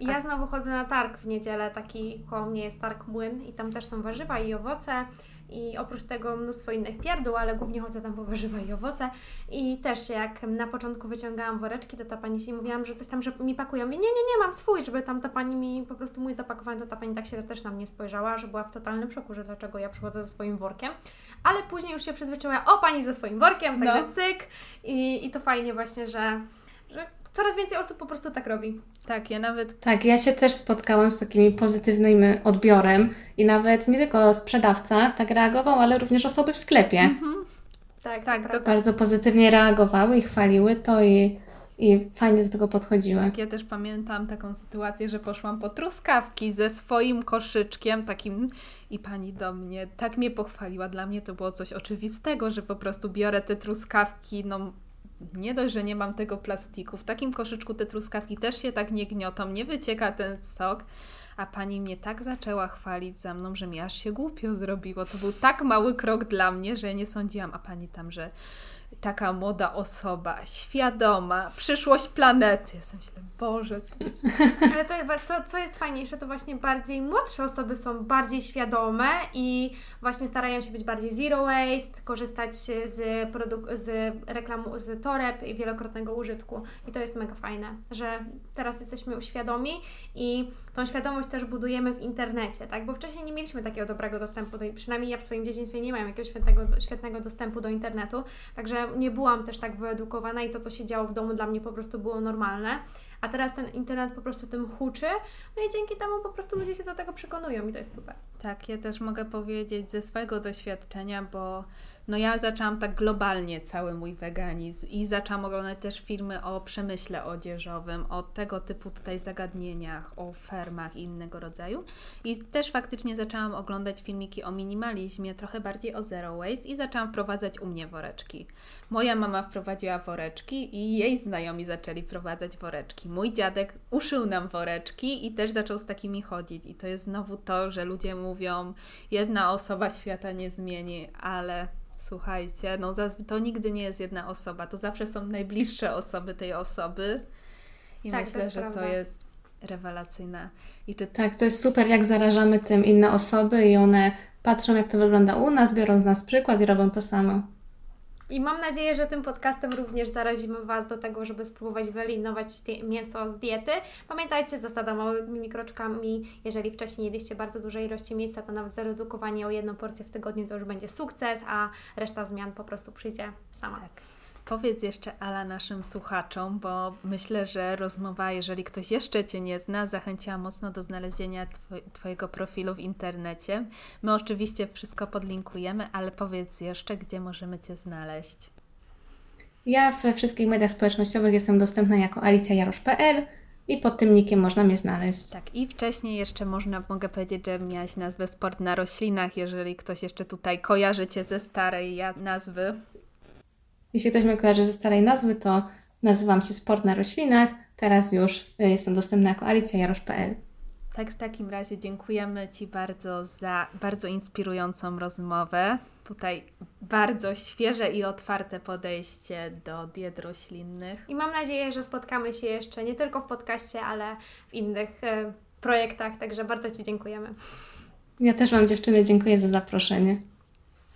Ja znowu chodzę na targ w niedzielę, taki koło mnie jest targ Młyn i tam też są warzywa i owoce i oprócz tego mnóstwo innych pierdół, ale głównie chodzę tam po warzywa i owoce i też jak na początku wyciągałam woreczki, to ta pani się mówiłam, że coś tam, że mi pakują. Mówię, nie, nie, nie, mam swój, żeby tam ta pani mi po prostu mój zapakowany, to ta pani tak się też na mnie spojrzała, że była w totalnym szoku, że dlaczego ja przychodzę ze swoim workiem, ale później już się przyzwyczaiła, o pani ze swoim workiem, także No. cyk i, i to fajnie właśnie, że, że coraz więcej osób po prostu tak robi. Tak, ja nawet Tak, ja się też spotkałam z takim pozytywnym odbiorem i nawet nie tylko sprzedawca tak reagował, ale również osoby w sklepie. Tak, Tak, to prawda. Bardzo pozytywnie reagowały i chwaliły to i, i fajnie do tego podchodziły. Tak, ja też pamiętam taką sytuację, że poszłam po truskawki ze swoim koszyczkiem takim i pani do mnie tak mnie pochwaliła. Dla mnie to było coś oczywistego, że po prostu biorę te truskawki, no nie dość, że nie mam tego plastiku. W takim koszyczku te truskawki też się tak nie gniotą, nie wycieka ten sok. A pani mnie tak zaczęła chwalić za mną, że mi aż się głupio zrobiło. To był tak mały krok dla mnie, że nie sądziłam, a pani tam, że taka młoda osoba, świadoma, przyszłość planety. Ja sobie myślę, Boże, Ale to, co, co jest fajniejsze, to właśnie bardziej młodsze osoby są bardziej świadome i właśnie starają się być bardziej zero waste, korzystać z, produk- z reklamu, z toreb i wielokrotnego użytku. I to jest mega fajne, że teraz jesteśmy uświadomi i tą świadomość też budujemy w internecie, tak? Bo wcześniej nie mieliśmy takiego dobrego dostępu, do, przynajmniej ja w swoim dzieciństwie nie miałam jakiegoś świetnego, świetnego dostępu do internetu, także nie byłam też tak wyedukowana i to, co się działo w domu dla mnie po prostu było normalne. A teraz ten internet po prostu tym huczy, no i dzięki temu po prostu ludzie się do tego przekonują i to jest super. Tak, ja też mogę powiedzieć ze swojego doświadczenia, bo no ja zaczęłam tak globalnie cały mój weganizm i zaczęłam oglądać też filmy o przemyśle odzieżowym, o tego typu tutaj zagadnieniach, o fermach i innego rodzaju. I też faktycznie zaczęłam oglądać filmiki o minimalizmie, trochę bardziej o zero waste i zaczęłam wprowadzać u mnie woreczki. Moja mama wprowadziła woreczki i jej znajomi zaczęli wprowadzać woreczki. Mój dziadek uszył nam woreczki i też zaczął z takimi chodzić. I to jest znowu to, że ludzie mówią, jedna osoba świata nie zmieni, ale słuchajcie, no to nigdy nie jest jedna osoba, to zawsze są najbliższe osoby tej osoby. I Tak, to myślę, jest że prawda. to jest rewelacyjne. I czy Tak, to jest super, jak zarażamy tym inne osoby i one patrzą, jak to wygląda u nas, biorą z nas przykład i robią to samo. I mam nadzieję, że tym podcastem również zarazimy Was do tego, żeby spróbować wyeliminować mięso z diety. Pamiętajcie, zasada małymi kroczkami. Jeżeli wcześniej jedliście bardzo duże ilości mięsa, to nawet zaredukowanie o jedną porcję w tygodniu to już będzie sukces, a reszta zmian po prostu przyjdzie sama. Tak. Powiedz jeszcze, Ala, naszym słuchaczom, bo myślę, że rozmowa, jeżeli ktoś jeszcze Cię nie zna, zachęciła mocno do znalezienia twoj, Twojego profilu w internecie. My oczywiście wszystko podlinkujemy, ale powiedz jeszcze, gdzie możemy Cię znaleźć. Ja we wszystkich mediach społecznościowych jestem dostępna jako alicjajarosz.pl i pod tym nickiem można mnie znaleźć. Tak, i wcześniej jeszcze można, mogę powiedzieć, że miałaś nazwę Sport na roślinach, jeżeli ktoś jeszcze tutaj kojarzy Cię ze starej nazwy. Jeśli ktoś mnie kojarzy ze starej nazwy, to nazywam się Sport na roślinach. Teraz już y, jestem dostępna jako alicjajarosz.pl. Tak, w takim razie dziękujemy Ci bardzo za bardzo inspirującą rozmowę. Tutaj bardzo świeże i otwarte podejście do diet roślinnych. I mam nadzieję, że spotkamy się jeszcze nie tylko w podcaście, ale w innych e, projektach, także bardzo Ci dziękujemy. Ja też Wam dziewczyny dziękuję za zaproszenie.